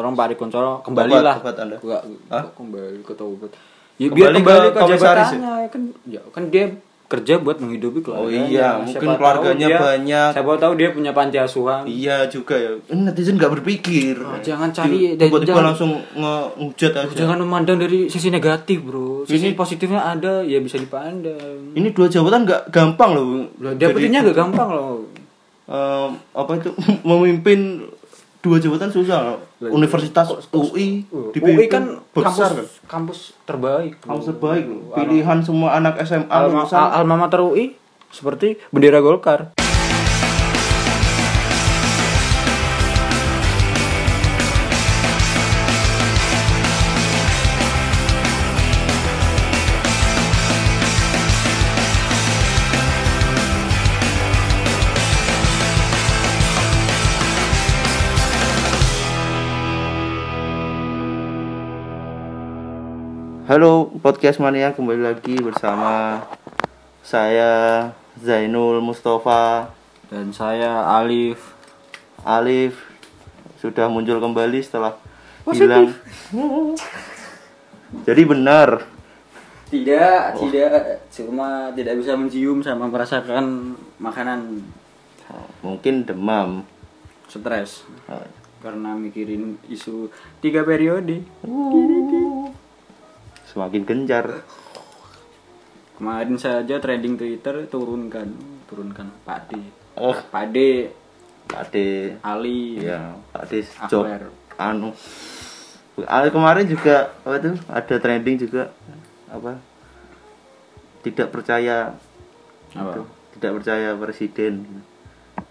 tolong Pak kembalilah Anda. Enggak, Hah? kok kembali ke tobat ya Kembali biar kembali ke ke, komisaris jabatannya kan ya kan dia kerja buat menghidupi keluarganya Oh iya, mungkin Siapa keluarganya dia- banyak. siapa tahu dia punya panti asuhan Iya juga ya. Ini netizen nggak berpikir. Oh, jangan cari- dan tiba-tiba jangan- langsung ngehujat aja. jangan memandang dari sisi negatif bro sisi positifnya ada ya bisa dipandang Ini dua jabatan nggak gampang loh. Loh, dapetinnya gak gampang loh eh, apa itu memimpin dua jabatan susah. loh. Universitas UI UI kan besar. kampus kampus terbaik. Kampus terbaik loh. Pilihan semua anak SMA Alma, alma mater UI seperti bendera Golkar. Halo podcast mania kembali lagi bersama saya Zainul Mustafa. Dan saya Alif. Alif sudah muncul kembali setelah hilang. Jadi benar. Tidak, tidak. Cuma tidak bisa mencium sama merasakan makanan. Mungkin demam. stres. Oh, karena mikirin isu tiga periode. Semakin gencar. Kemarin saja trending Twitter turunkan, turunkan Pak D. Oh, Pak D, Pak De, Ali, ya Pak De job anu. Ah, Kemarin juga apa tuh ada trending juga apa? Tidak percaya Apa? itu, tidak percaya presiden.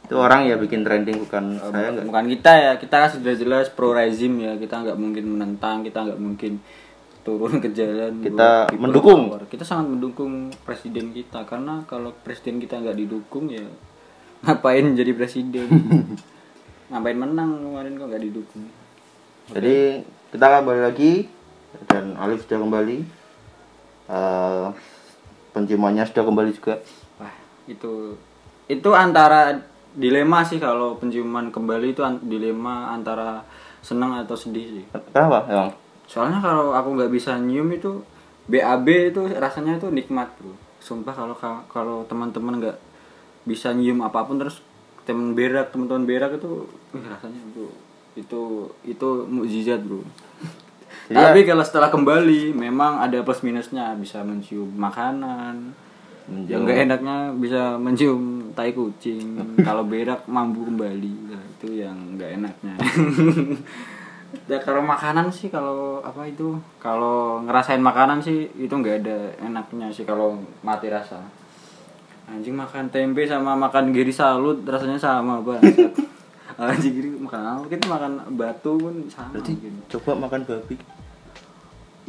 Itu orang ya bikin trending bukan Eh, saya enggak. bukan kita ya kita kan sudah jelas pro rezim ya kita nggak mungkin menentang kita nggak mungkin turun ke jalan Kita buat mendukung. power. kita sangat mendukung presiden kita karena kalau presiden kita nggak didukung ya ngapain jadi presiden ngapain menang kemarin kok nggak didukung Jadi kita kembali lagi dan Alif sudah kembali. Eh penciumannya sudah kembali juga. wah itu itu antara dilema sih kalau penciuman kembali itu an- dilema antara senang atau sedih sih Kenapa? Emang? Soalnya kalau aku nggak bisa nyium itu BAB itu rasanya itu nikmat bro. Sumpah kalau kalau teman-teman nggak bisa nyium apa pun terus teman berak teman-teman berak itu wih, rasanya itu itu itu mukjizat bro. Jadi Tapi kalau setelah kembali memang ada plus minusnya bisa mencium makanan. Yang nggak enaknya bisa mencium tai kucing. kalau berak mampu kembali. Nah, itu yang nggak enaknya. ya kalau makanan sih kalau apa itu kalau ngerasain makanan sih itu nggak ada enaknya sih kalau mati rasa anjing makan tempe sama makan giri salut rasanya sama banget anjing giri makan apa kita makan batu pun sama Berarti gitu. coba makan babi.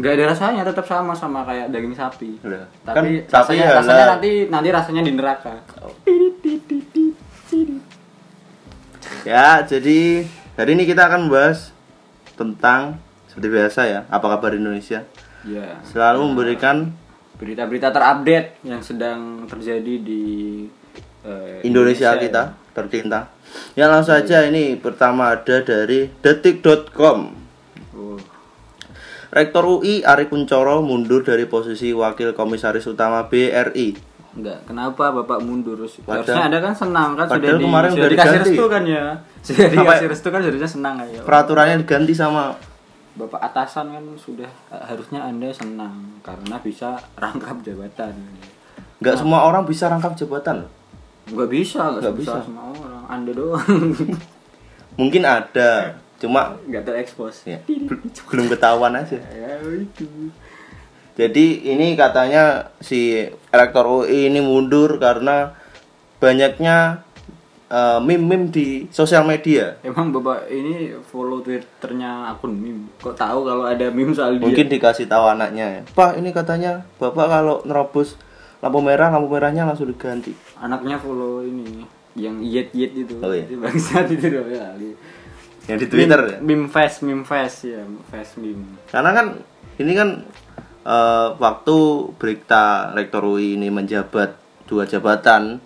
nggak ada rasanya tetap sama sama kayak daging sapi Lah, tapi kan sapi rasanya, halal. rasanya nanti nanti rasanya di neraka Ya, jadi hari ini kita akan membahas tentang seperti biasa ya, apa kabar Indonesia? ya Selalu memberikan berita-berita terupdate yang sedang terjadi di eh, Indonesia kita tercinta. Ya langsung saja ini pertama ada dari detik.com. Oh. Rektor UI Ari Kuncoro mundur dari posisi Wakil Komisaris Utama BRI. Enggak, kenapa Bapak mundur? Padahal- Harusnya Anda kan senang kan sudah di, kemarin sudah udah dikasih diganti. restu kan ya. Sudah dikasih restu kan harusnya senang aja. Peraturannya diganti sama Bapak atasan kan sudah eh, harusnya Anda senang karena bisa rangkap jabatan. nggak semua orang bisa rangkap jabatan. Enggak bisa, enggak Nggak bisa bisa. semua orang. Anda doang. Mungkin ada, cuma Enggak terekspos. ya, belum ketahuan aja. Ya itu. Jadi ini katanya si rektor UI ini mundur karena banyaknya eh, meme-meme di sosial media. Emang Bapak ini follow Twitternya akun meme. Kok tahu kalau ada meme soal dia? Mungkin dikasih tahu anaknya ya. Pak, ini katanya Bapak kalau nerobos lampu merah, lampu merahnya langsung diganti. anaknya follow ini yang yet yet itu. Oh, iya. Itu Bangsat itu doang ya. Yang di Twitter ya. meme, meme fest meme fest ya fest meme Karena kan ini kan eh, waktu berita rektor UI ini menjabat dua jabatan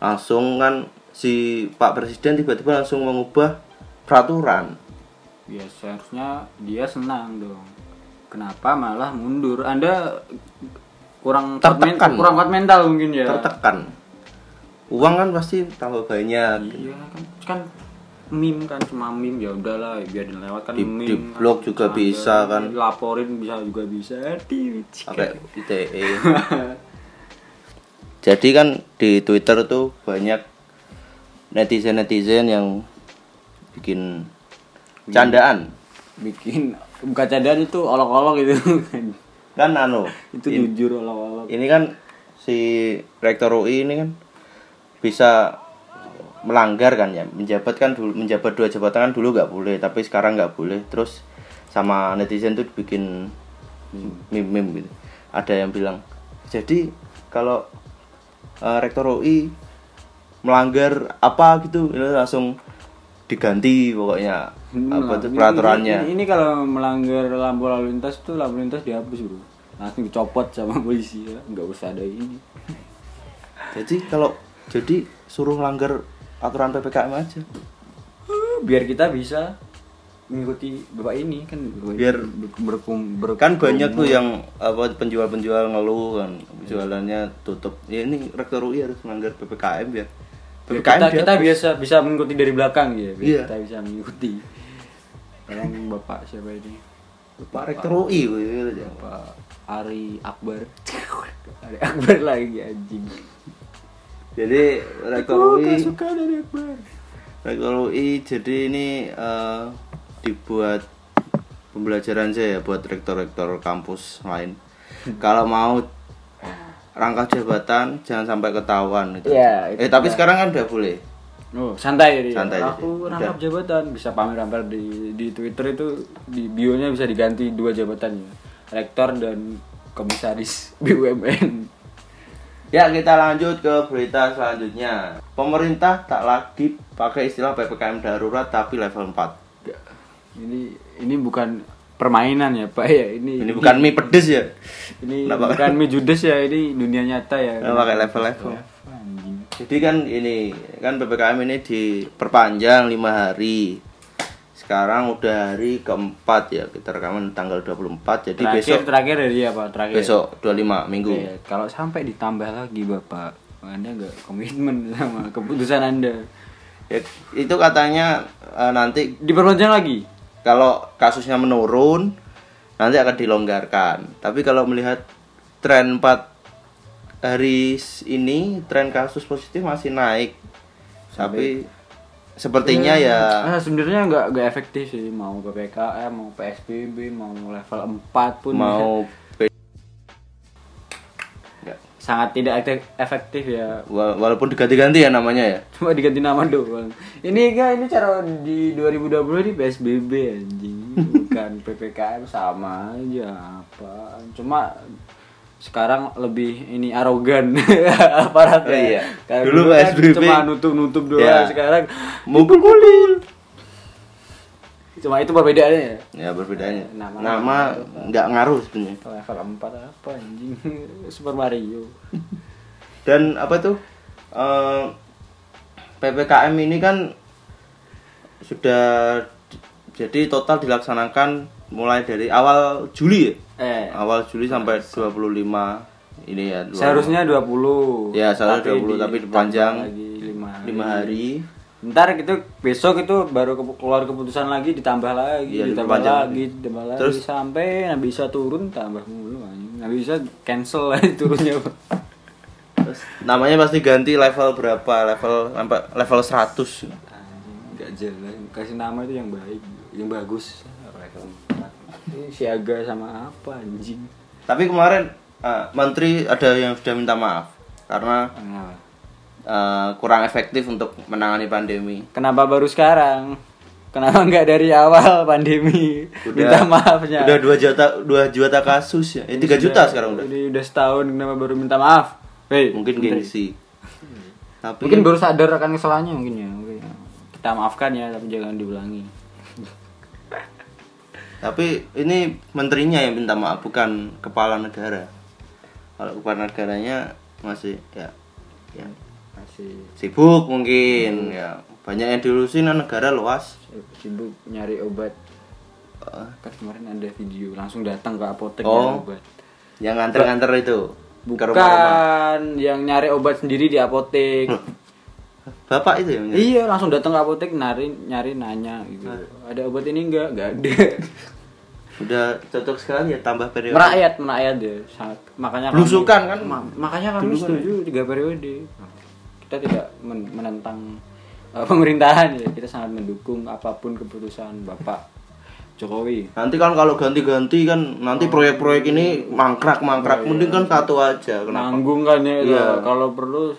langsung kan si Pak Presiden tiba-tiba langsung mengubah peraturan. Ya seharusnya dia senang dong. Kenapa malah mundur? Anda kurang kuat men- Tertekan. kurang kuat mental mungkin ya. Tertekan. Uang kan pasti tambah banyak. Iya kan kan meme kan cuma meme ya udahlah biar lewat kan Di- meme di blog juga Ada, bisa kan. laporin bisa juga bisa di pakai ITE jadi kan di Twitter tuh banyak netizen netizen yang bikin candaan. Bikin bukan cadaan itu olok-olok gitu. Kan anu itu jujur olok-olok. ini kan si rektor UI ini kan bisa melanggar kan ya. Menjabat kan dulu menjabat dua jabatan kan dulu nggak boleh tapi sekarang nggak boleh. Terus sama netizen tuh bikin meme meme gitu. Ada yang bilang jadi kalau eh, rektor UI melanggar apa gitu ini langsung diganti pokoknya. Apa tuh Ini- peraturannya? ini, ini kalau melanggar lampu lalu lintas tuh lampu lintas dihapus bro. Langsung dicopot sama polisi ya nggak usah ada ini. Jadi kalau jadi suruh melanggar aturan ppkm aja. Biar kita bisa mengikuti bapak ini kan Biar- ber- berkum, ber- kan banyak tuh yang apa penjual-penjual ngeluh kan. Jualannya tutup. Ya ini rektor UI harus melanggar ppkm ya Biar ppkm kita, kita biasa bisa mengikuti dari belakang ya. Biar Iya. kita bisa mengikuti. Tolong bapak siapa ini? Pak rektor UI. Bapak Ari Akbar. Ari Akbar lagi anjing jadi rektor UI suka dari Akbar rektor UI jadi ini eh, dibuat pembelajaran saya ya buat rektor-rektor kampus lain kalau mau rangkap jabatan jangan sampai ketahuan gitu. Iya, itu eh tapi dia. sekarang kan udah boleh Oh, santai jadi. Santai Aku jadi. rangkap jabatan, bisa pamer-pamer di di Twitter itu di bio-nya bisa diganti dua jabatan ya. Rektor dan komisaris BUMN. Ya kita lanjut ke berita selanjutnya. Pemerintah tak lagi pakai istilah PPKM darurat tapi level 4. Nggak. Ini ini bukan permainan ya, Pak ya. Ini Ini bukan mie pedes ya. ini Kenapa? bukan mie judes ya, ini dunia nyata ya. Kenapa pakai level-level? Jadi kan ini kan PPKM ini diperpanjang 5 hari. Sekarang udah hari keempat ya. Kita rekaman tanggal 24. Jadi Terakhir besok terakhir dari apa? Terakhir. besok 25 minggu. Oke, kalau sampai ditambah lagi Bapak, Anda nggak komitmen sama keputusan Anda. Ya, itu katanya eh, nanti Diperpanjang lagi. kalau kasusnya menurun nanti akan dilonggarkan. Tapi kalau melihat tren 4 hari ini tren kasus positif masih naik. Tapi sepertinya ya. Ah, sebenarnya nggak nggak efektif sih. Mau ppkm mau psbb mau level 4 pun mau be- sangat tidak efek- efektif ya. Wa- walaupun diganti-ganti ya namanya ya. cuma diganti nama doang. Ini kan ini cara di 2020 ini psbb anjing. Bukan ppkm sama aja. Apa? Cuma sekarang lebih ini arogan aparatnya Oh, iya. Kayak Dulu kan PSBB. cuma nutup nutup doang Ya. sekarang Mukul-mukul. cuma itu perbedaannya ya Ya perbedaannya. Nama- Nama nggak ngaruh sebenarnya. level 4 apa anjing Super Mario Dan apa tuh? eh, PPKM ini kan sudah jadi total dilaksanakan mulai dari awal Juli ya. eh Awal Juli sampai 25 ini ya. 25. seharusnya 20 Ya, seharusnya 20, tapi ditambah dipanjang lagi 5 hari. 5 hari. ntar itu besok itu baru kepu- keluar keputusan lagi ditambah lagi Iya, ditambah lagi lagi. ditambah lagi Terus- sampai nggak bisa turun tambah mulu nggak bisa cancel lagi turunnya Terus namanya pasti ganti level berapa? Level sampai level 100. Anjing, nggak jelas kasih nama itu yang baik yang bagus level 4 ini siaga sama apa anjing Tapi kemarin eh, menteri ada yang sudah minta maaf karena eh, kurang efektif untuk menangani pandemi. Kenapa baru sekarang? Kenapa nggak dari awal pandemi? Minta maafnya. Udah 2 juta 2 juta kasus ya. Eh, 3 juta sekarang udah. Ini udah setahun kenapa baru minta maaf? Hei, Mungkin gengsi. Tapi Mungkin baru sadar akan kesalahannya mungkin ya. Mungkin ya. Kita maafkan ya, tapi jangan diulangi. Tapi ini menterinya yang minta maaf bukan kepala negara. Kalau kepala negaranya masih ya ya Masih. sibuk mungkin ya. Banyak yang diurusin kan negara luas. Sibuk nyari obat. Kan kemarin ada video langsung datang ke apotek Oh. obat. Yang nganter-nganter itu ke bukan rumah-rumah. yang nyari obat sendiri di apotek Bapak itu yang iya langsung datang ke apotek nyari nyari nanya gitu ada obat ini enggak enggak ada udah cocok sekali ya tambah periode. merakyat merakyat ya sangat makanya Belusukan kan? Ma- makanya kami kan setuju tiga periode kita tidak men- menentang uh, pemerintahan ya kita sangat mendukung apa pun keputusan bapak Jokowi Nanti kan kalau ganti-ganti kan nanti proyek-proyek ini mangkrak-mangkrak. Mending kan satu aja. Kenapa? nanggung kan ya. Iya. kalau perlu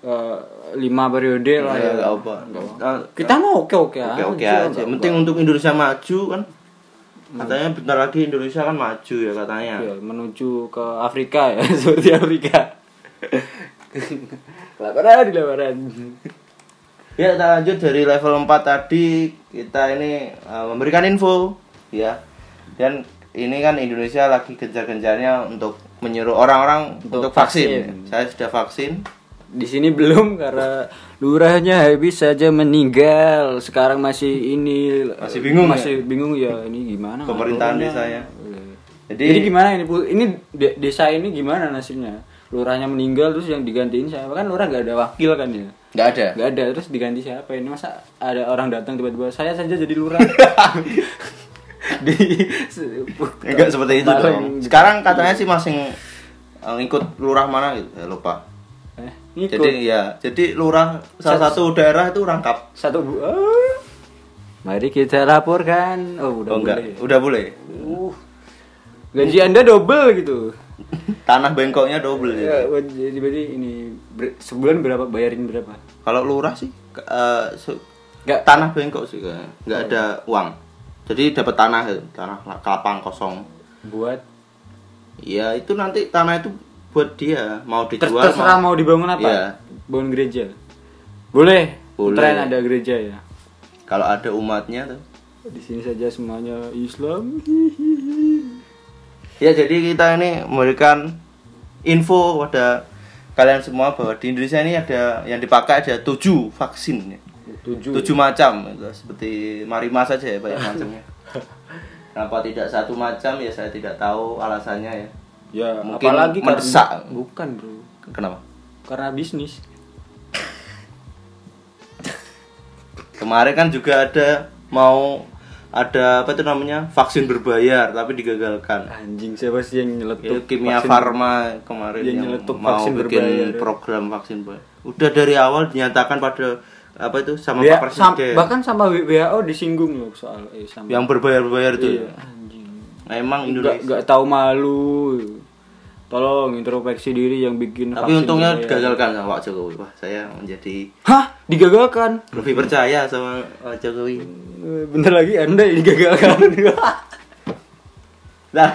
uh, lima periode lah Ya, ya nggak apa. Kita mau oke oke Oke oke aja. Penting untuk Indonesia maju kan. Katanya bentar lagi Indonesia kan maju ya katanya. ya, menuju ke Afrika ya seperti Afrika kelaparan di kelaparan Ya kita lanjut dari level 4 tadi kita ini uh, memberikan info ya. Dan ini kan Indonesia lagi gencar-gencarnya untuk menyuruh orang-orang Untuk untuk, vaksin. vaksin. Saya sudah vaksin. Di sini belum karena lurahnya habis saja meninggal sekarang masih ini Masih bingung masih bingung ya ini gimana Pemerintahan desanya. Iya. Jadi Jadi gimana ini? Ini de- desa ini gimana nasibnya? Lurahnya meninggal terus yang digantiin siapa? Kan lurah gak ada wakil kan ya? nggak ada. Gak ada terus diganti siapa? Ini masa ada orang datang tiba-tiba saya saja jadi lurah. Di Enggak seperti itu dong. Sekarang katanya sih masih uh, ngikut lurah mana gitu, saya lupa. Ngikut. Jadi ya, jadi lurah salah satu daerah itu rangkap. satu bu ah. Mari kita laporkan. Oh, udah Oh enggak, boleh. udah boleh. Uh. Gaji Anda double gitu. Tanah bengkoknya double Ya, ya. jadi berarti ini ber- sebulan berapa bayarin berapa? Kalau lurah sih Enggak tanah bengkok sih kayaknya. nggak ada uang. Jadi dapat tanah tanah la- lapang kosong. buat Ya itu nanti tanah itu buat dia mau dijual. terserah mau dibangun apa? Iya. Bangun gereja. Boleh. Boleh. Tren ada gereja ya. Kalau ada umatnya tuh. Di sini saja semuanya Islam. Ya jadi kita ini memberikan info kepada kalian semua bahwa di Indonesia ini ada yang dipakai ada tujuh vaksin ya. Tujuh. tujuh macam itu seperti marima saja ya banyak macamnya. Kenapa tidak satu macam ya saya tidak tahu alasannya ya. Ya, Mungkin apalagi karena- mendesak. bukan, Bro. Kenapa? Karena bisnis. Kemarin kan juga ada mau ada apa itu namanya vaksin berbayar tapi digagalkan. Anjing siapa sih yang nyeletuk Itu kimia vaksin? farma kemarin Yang yang, nyeletuk mau vaksin bikin berbayar. program vaksin berbayar. Udah dari awal dinyatakan pada apa itu sama Ya, Pak sam- Presiden. bahkan sama WHO disinggung loh soal eh, sama yang berbayar-bayar itu. Iya, ya. Memang Nggak, Indonesia. nggak tahu malu. Tolong introspeksi diri yang bikin Tapi untungnya digagalkan sama Pak Jokowi. Wah, saya menjadi Hah? Digagalkan? lebih percaya sama Pak Jokowi. Eh, Bentar lagi Anda yang digagalkan. Nah,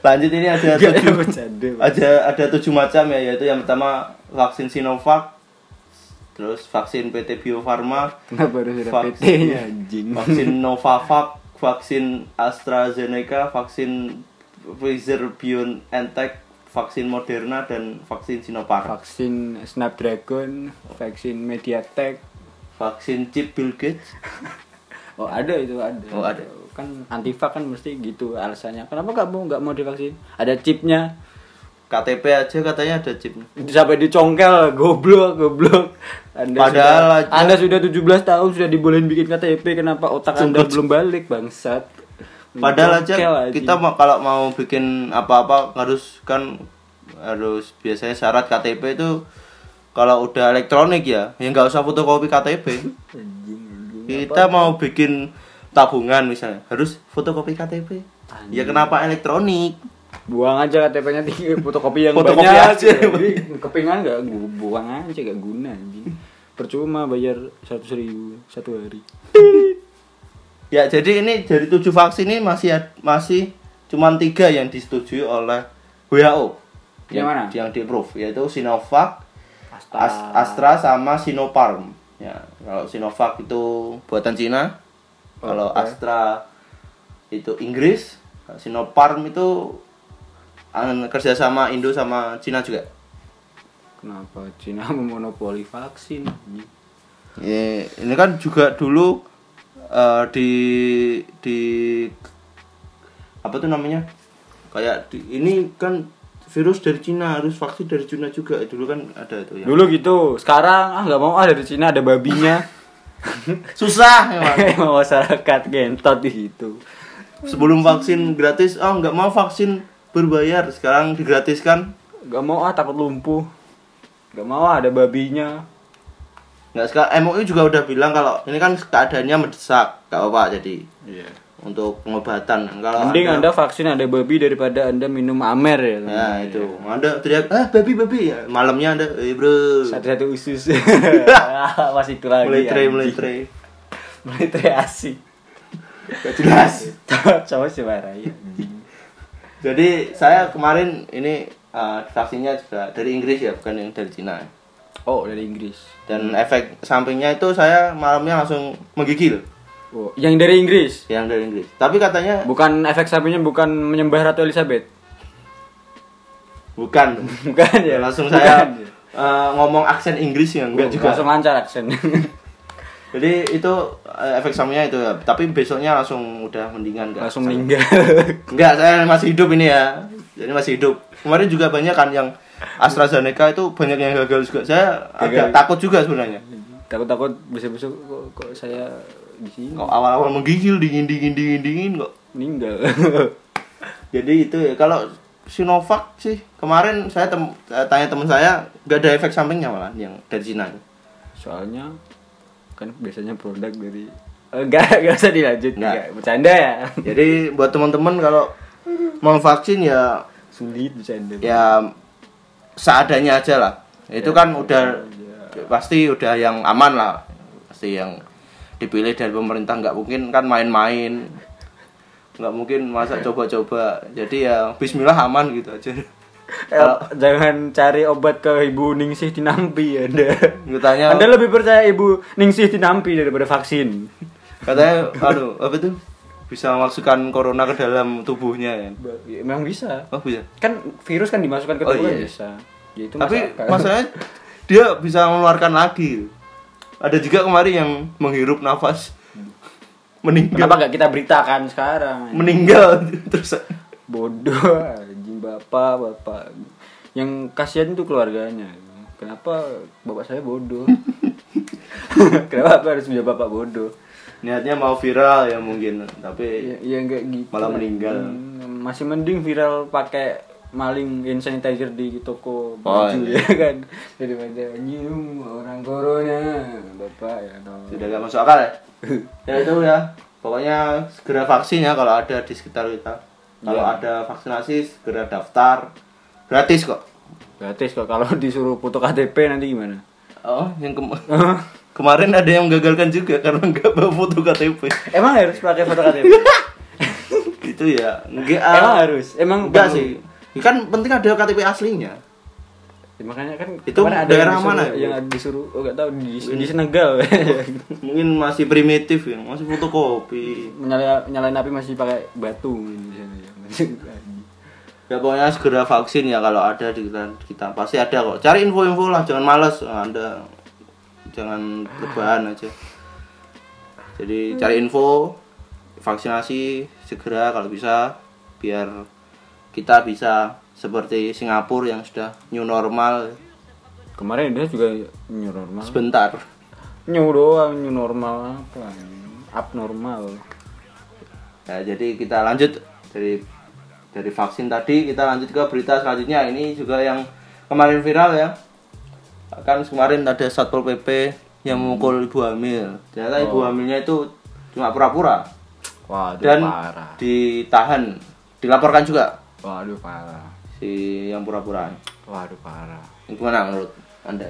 lanjut ini ada Nggak, tujuh, bercanda, ada ada tujuh macam ya, yaitu yang pertama vaksin Sinovac, terus vaksin PT Bio Farma, Kenapa harus ada Vaksin. Anjing? vaksin Novavax, vaksin AstraZeneca, vaksin Pfizer BioNTech, vaksin Moderna dan vaksin Sinopharm. Vaksin Snapdragon, vaksin Mediatek. Vaksin chip Bill Gates. Oh ada itu ada. Oh, ada. Kan antifa kan mesti gitu alasannya. Kenapa mau nggak mau divaksin? Ada chipnya. KTP aja katanya ada chipnya. Sampai dicongkel, goblok, goblok. Anda Padahal sudah, aja- Anda sudah 17 tahun sudah dibolehin bikin KTP, kenapa otak Anda belum balik, bangsat? Padahal aja Congkel kita mau kalau mau bikin apa-apa harus kan harus biasanya syarat KTP itu kalau udah elektronik ya, ya nggak usah fotokopi KTP. Kita mau bikin tabungan misalnya, harus fotokopi KTP. Ya kenapa elektronik? Buang aja KTP-nya tinggi fotokopi yang Fotokopi banyak aja. Jadi, kepingan nggak Gua buang aja gak guna anjing percuma bayar seratus ribu satu hari Ya jadi ini dari tujuh vaksin ini masih masih cuman tiga yang disetujui oleh WHO. Yang mana? Yang di approve yaitu Sinovac, Astra, As- Astra sama Sinopharm. Ya, kalau Sinovac itu buatan Cina, kalau Oke. Astra itu Inggris, Sinopharm itu an- kerjasama Indo sama Cina juga. kenapa Cina memonopoli vaksin? Ya, ini kan juga dulu eh, di di apa tuh namanya kayak di, ini kan virus dari Cina harus vaksin dari Cina juga dulu kan ada itu ya Dulu gitu, sekarang ah nggak mau ah dari Cina ada babinya. susah emang masyarakat gentot gitu. sebelum vaksin gratis oh nggak mau vaksin berbayar sekarang digratiskan Gak mau ah takut lumpuh. Gak mau ah ada babinya. nggak sekarang MUI juga udah bilang kalau ini kan keadaannya mendesak gak apa-apa jadi Iya. untuk pengobatan kalau Mending anda, anda vaksin ada babi daripada anda minum amer ya. ya itu anda teriak ah babi babi ya malamnya anda eh bro Satu-satu usus. Masih itu lagi. mulai tray mulai tray Mulai tray asik. Gak jelas Coba sih marah ya. Jadi saya kemarin ini eh, vaksinnya juga dari Inggris ya bukan yang dari Cina Oh dari Inggris. dan efek sampingnya itu saya malamnya langsung menggigil Oh, yang dari Inggris. yang dari Inggris tapi katanya Bukan efek sampingnya bukan menyembah Ratu Elizabeth. bukan Bukan ya. langsung Bukan saya ya. eh, ngomong aksen Inggris ya enggak juga Langsung lancar aksen. Jadi itu eh, efek sampingnya itu ya. Tapi besoknya langsung udah mendingan kan. Langsung meninggal. Enggak, saya masih hidup ini ya. Jadi masih hidup. Kemarin juga banyak kan yang AstraZeneca itu banyak yang gagal juga. Saya agak Gagal. takut juga sebenarnya. Takut-takut besok-besok kok, kok saya di sini Kok awal-awal menggigil dingin dingin dingin dingin kok. meninggal. Jadi itu ya kalau Sinovac sih kemarin saya tem saya tanya teman saya nggak ada efek sampingnya malah yang dari Cina. Soalnya kan biasanya produk dari Eh, enggak, enggak usah dilanjut. Enggak. Enggak, bercanda ya. Jadi buat teman-teman kalau mau vaksin ya Sulit bercanda. ya seadanya aja lah itu kan udah pasti udah yang aman lah pasti yang dipilih dari pemerintah nggak mungkin kan main-main nggak mungkin masa coba-coba jadi ya Bismillah aman gitu aja Jangan cari obat ke Ibu Ningsih Tinampi Anda. katanya Anda lebih percaya Ibu Ningsih Tinampi daripada vaksin. katanya aduh apa tuh bisa memasukkan corona ke dalam tubuhnya ya Ya, Memang bisa. oh bisa Kan virus kan dimasukkan ke Oh, tubuh kan iya. bisa. Ya, itu tapi masalahnya dia bisa mengeluarkan lagi ada juga kemarin yang menghirup nafas meninggal Kenapa gak kita beritakan sekarang? meninggal terus Bodoh, bapak, bapak. Yang kasihan itu keluarganya. Kenapa bapak saya bodoh? Kenapa aku harus punya bapak bodoh? niatnya mau viral ya mungkin tapi Ya, ya enggak gitu. Malah meninggal. Hmm, masih mending viral pakai maling hand sanitizer di toko Oh, baju iya. ya kan daripada nyium orang corona bapak ya no. sudah gak masuk akal ya ya itu ya pokoknya segera vaksin ya kalau ada di sekitar kita kalau Iya. ada vaksinasi segera daftar. Gratis kok. Gratis kok. Kalau disuruh foto KTP nanti gimana? Oh yang kem- kemarin ada yang menggagalkan juga karena nggak bawa foto KTP emang harus pakai foto KTP gitu ya enggak emang harus? Emang enggak sih. Kan penting ada KTP aslinya Ya, makanya kan Itu kemarin daerah yang disuruh, mana? yang disuruh oh gak tahu di, di Senegal. Mungkin masih primitif ya masih fotokopi. Nyalain nyalain api masih pakai batu di sana ya. ya pokoknya segera vaksin ya kalau ada di kita, kita pasti ada kok. Cari info-info lah jangan malas anda. Jangan rebahan aja. Jadi cari info vaksinasi segera kalau bisa biar kita bisa seperti Singapura yang sudah new normal. Kemarin dia juga new normal. Sebentar. New doang new normal apa abnormal. Ya jadi kita lanjut dari dari vaksin tadi. Kita lanjut ke berita selanjutnya. Ini juga yang kemarin viral ya. Kan kemarin ada satpol pp yang memukul ibu hamil. Ternyata ibu hamilnya itu cuma pura-pura. Waduh dan parah. ditahan. Dilaporkan juga. Waduh parah si yang pura-pura waduh parah. Gimana menurut anda?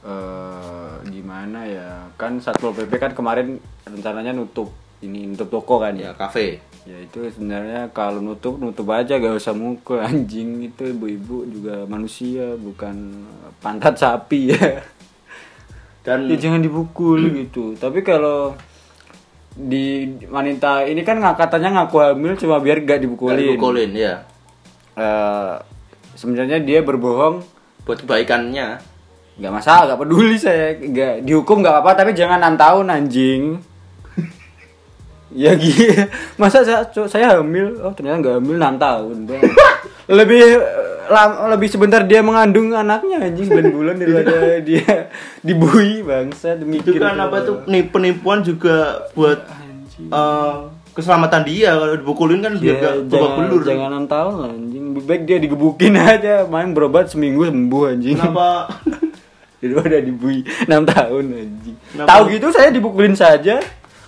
Eh gimana ya? Kan satpol pp kan kemarin rencananya nutup. Ini nutup toko kan ya? Kafe. Ya itu sebenarnya kalau nutup nutup aja. Gak usah mukul anjing. Itu ibu-ibu juga manusia bukan pantat sapi ya. Dan ya jangan dipukul gitu. Tapi kalau di wanita ini kan nggak- katanya ngaku hamil cuma biar gak dipukulin. dipukulin ya Eh, sebenarnya dia berbohong buat kebaikannya nggak masalah nggak peduli saya nggak dihukum nggak apa-apa tapi jangan enam tahun anjing Ya gitu. Masa saya, saya hamil, oh ternyata nggak hamil 6 tahun. Bang. lebih lam, lebih sebentar dia mengandung anaknya anjing 9 bulan daripada dia dibui bangsa demi itu kan apa tuh penipuan juga buat eh, keselamatan dia kalau dipukulin kan biar Ya, gak babak jangan, belur jangan 6 tahun lah anjing. Lebih baik dia digebukin aja, main berobat seminggu sembuh anjing. kenapa Daripada dibui 6 tahun anjing. Tahu gitu saya dipukulin saja.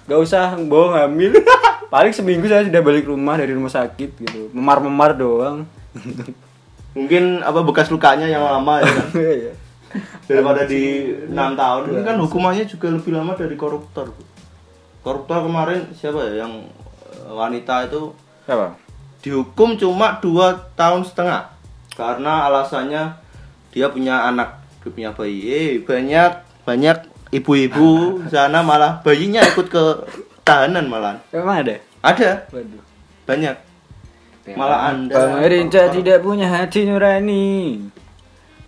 Gak usah bohong hamil. Paling seminggu saya sudah balik rumah dari rumah sakit gitu. Memar-memar doang. mungkin apa bekas lukanya yang lama ya kan Iya. daripada di enam tahun ini kan hukumannya juga lebih lama dari koruptor. Koruptor kemarin siapa ya yang eh, wanita itu Siapa? dihukum cuma dua tahun setengah karena alasannya dia punya anak dia punya bayi eh, banyak banyak ibu-ibu sana malah bayinya ikut ke tahanan malah Emang ada? ada Waduh. banyak malah anda Pemerintah tidak punya hati nurani.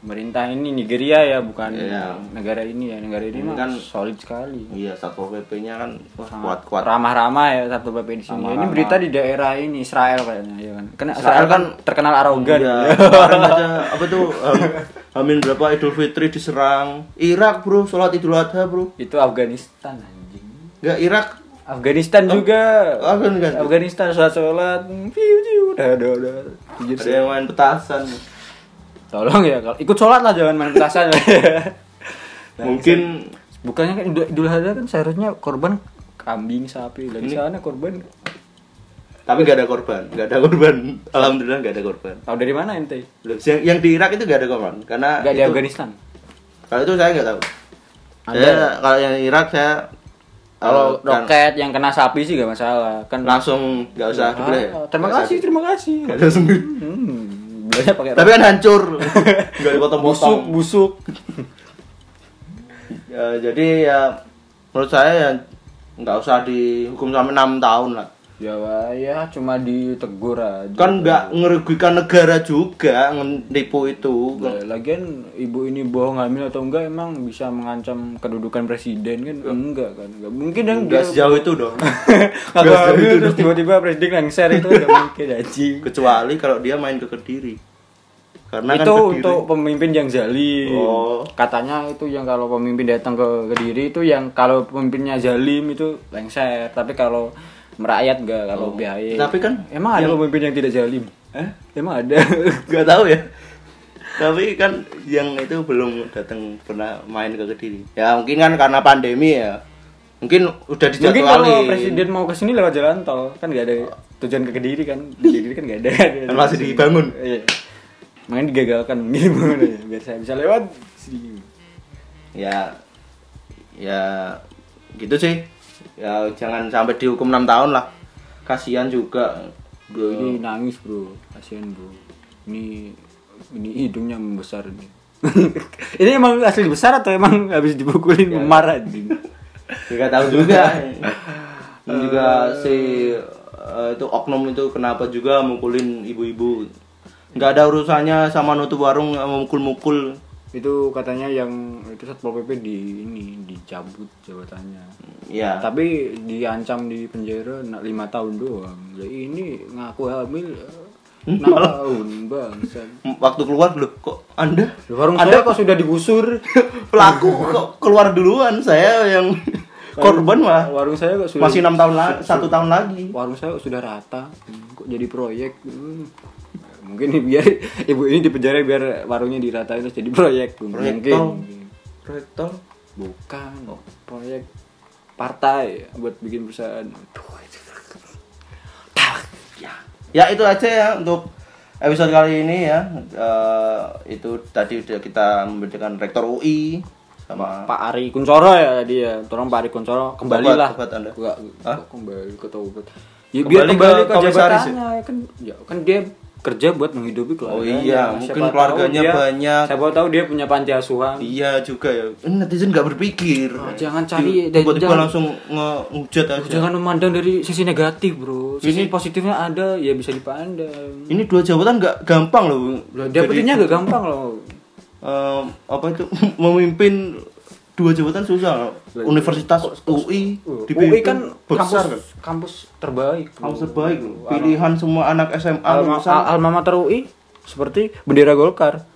Pemerintah ini Nigeria ya, bukan Iya. negara ini ya. Negara ini Ini mah kan- solid sekali. iya satpol pp-nya kan Sangat kuat-kuat ramah-ramah ya satu PP di sini. Ini Ramah-ramah. berita di daerah ini Israel kayaknya ya kan. Karena Israel Israel kan kan- terkenal arogan. Iya, ya. kemarin aja apa tuh um, Amin berapa Idul Fitri diserang Irak bro sholat Idul Adha bro Itu Afghanistan anjing. nggak Irak Afghanistan juga. Afghanistan. Afghanistan sholat-sholat. Piu piu udah udah udah. Ada yang main petasan Tolong ya kalau ikut sholat lah jangan main petasan. Nah, mungkin bukannya kan Idul, Idul Adha kan seharusnya korban kambing sapi lagi sana korban. Tapi nggak ada korban nggak ada korban. Alhamdulillah nggak ada korban. Tahu dari mana ente? Yang, yang di Irak itu nggak ada korban karena nggak di Afghanistan? Kalau itu saya nggak tahu. Ada. saya kalau yang Irak saya kalau eh, kan roket yang kena sapi sih gak masalah kan langsung nggak usah Ah, terima kasih terima kasih. Nggak sendiri. hmm, belinya pakai tapi kan hancur. Nggak busuk dipotong-potong busuk. Ya, jadi ya menurut saya ya nggak usah dihukum sampai enam tahun lah. Ya Wak, ya cuma ditegur aja Kan nggak ngerugikan negara juga ngenipu itu. Lah, Lagian ibu ini bohong hamil atau enggak emang bisa mengancam kedudukan presiden kan? Enggak kan? Enggak mungkin dong Nggak sejauh itu dong. Hamil sejauh itu terus tiba-tiba presiden lengser itu enggak mungkin anjing. Kecuali kalau dia main ke kediri. Karena itu kan kediri. untuk pemimpin yang zalim. Oh. Katanya itu yang kalau pemimpin datang ke Kediri itu yang kalau pemimpinnya zalim itu lengser, tapi kalau merakyat enggak kalau BHY. Tapi kan emang ada pemimpin yang tidak zalim? Eh? Emang ada. nggak tahu ya. Tapi kan yang itu belum datang pernah main ke kediri. Ya mungkin kan karena pandemi ya. Mungkin udah Mungkin dijadwalin. kalau presiden mau ke sini lewat jalan tol kan nggak ada tujuan ke Kediri kan. Di Kediri kan nggak ada. Kan masih dibangun. Iya. Makanya digagalkan ya biar saya bisa lewat sini. ya ya gitu sih ya jangan sampai dihukum 6 tahun lah. Kasihan juga. Bro ini nangis bro, kasihan bro. Ini ini hidungnya membesar nih. ini emang asli besar atau emang habis dipukulin memar anjing? nggak tahu juga. Dan juga si eh, itu oknum itu kenapa juga mukulin ibu-ibu. Nggak ada urusannya sama nutup warung eh, mukul-mukul. Itu katanya yang itu satpol pp di ini dicabut jabatannya. Ya Tapi diancam di penjara nak lima tahun doang. Ini ngaku hamil eh, enam tahun bangsa. waktu keluar loh kok anda? Warung anda saya kok sudah digusur. pelaku kok keluar duluan saya yang korban mah Warung saya kok sudah masih enam tahun lagi satu tahun lagi. warung saya kok sudah rata. Hmm, kok jadi proyek? Hmm. mungkin nih biar ibu ini di penjara biar warungnya diratain terus jadi proyek. Proyek mungkin. tol. Proyek tol? Bukan proyek partai buat bikin perusahaan. Ya itu aja ya untuk episode kali ini ya. Eh, itu tadi udah kita memberikan rektor UI sama Pak Ari Kuncoro ya dia tolong Pak Ari Kuncoro kembali Tobat, Anda. Kok kembali ke tobat ya Kembali biar kembali ke ke, komisaris jabatannya kan ya kan dia kerja buat menghidupi keluarganya Oh iya, Siapa mungkin keluarganya dia- banyak. siapa tahu dia punya panti asuhan iya juga ya netizen nggak berpikir Oh, jangan cari- dan tiba-tiba jangan- langsung ngehujat aja Jangan memandang dari sisi negatif, Bro. Sisi Ini- positifnya ada, ya bisa dipandang. ini dua jabatan nggak gampang loh Dapetinnya gak gampang loh. eh, apa itu memimpin dua jabatan susah Universitas UI UI dipimpin kan besar kampus, kampus terbaik. kampus terbaik loh. Pilihan semua anak SMA Alma, alma mater UI seperti bendera Golkar.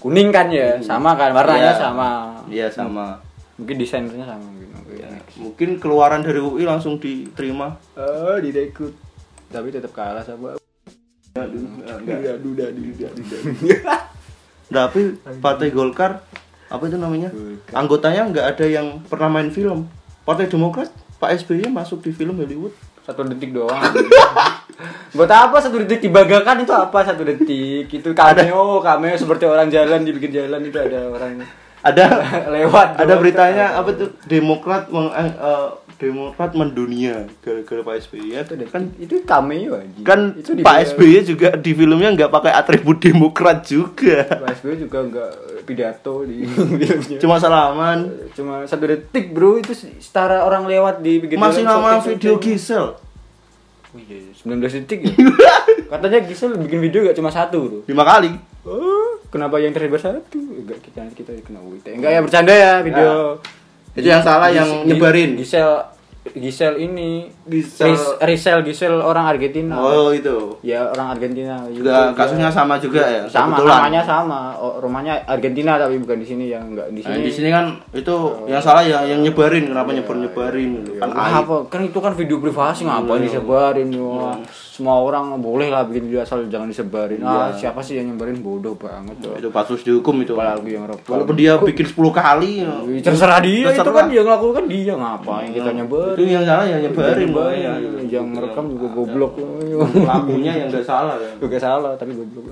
Kuning kan ya, sama kan? Warnanya Iya. sama. iya sama. Mungkin desainnya sama. Gitu. Ya, mungkin keluaran dari UI langsung diterima. Oh, direkrut. Tapi tetap kalah sama tapi partai Golkar apa itu namanya? Anggotanya nggak ada yang pernah main film. Partai Demokrat Pak SBY masuk di film Hollywood. Satu detik doang. Buat apa satu detik? Dibanggakan itu apa satu detik? Itu cameo cameo seperti orang jalan di pinggir jalan itu ada orang ada. lewat ada beritanya apa tuh Demokrat meng, eh, Demokrat mendunia gara-gara Pak SBY ya kan itu cameo aja kan itu di- Pak SBY juga di filmnya nggak pakai atribut Demokrat juga. Pak SBY juga enggak pidato di filmnya. Cuma salaman. Cuma satu detik bro. Itu setara orang lewat di pinggir masih nama video. Gisel. Oh iya, 19 detik ya. Katanya Gisel bikin video gak cuma satu bro. Lima kali. Oh, kenapa yang tersebar satu? Enggak kita kita kena UIT. Enggak ya bercanda ya video. itu yang salah yang nyebarin. Gisel Gisel ini. Gisel- Ris- Risel Gisel orang Argentina. oh itu. Ya orang Argentina. juga kasusnya sama juga ya sama kebetulan. namanya sama. Oh, rumahnya Argentina tapi bukan di sini yang enggak di Nah, sini. di sini kan itu yang salah ya yang nyebarin. Kenapa nyebar nyebarin gitu? kan Wah, aib. apa kan itu kan video privasi ngapain disebarin? Wah, semua orang boleh lah bikin video asal jangan disebarin. Ah siapa sih yang nyebarin? Bodoh banget tuh itu kasus dihukum itu. Apalagi yang rekam walaupun dia bikin 10 kali ya. Terserah dia itu Terserah. kan dia ngelakukan dia ngapain kita nyebar itu yang salah yang nyebarin. Nyebarin ya. yang merekam juga goblok. Pelakunya yang gak salah ya. juga salah tapi goblok.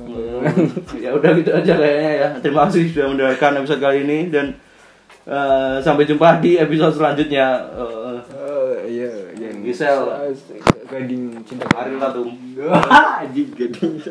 Ya udah gitu aja kayaknya ya. Terima kasih sudah mendengarkan episode kali ini dan eh, sampai jumpa di episode selanjutnya. Eh, Eh, iya. Yang Gisel. gading cinta. Ariel Tatum anjing gading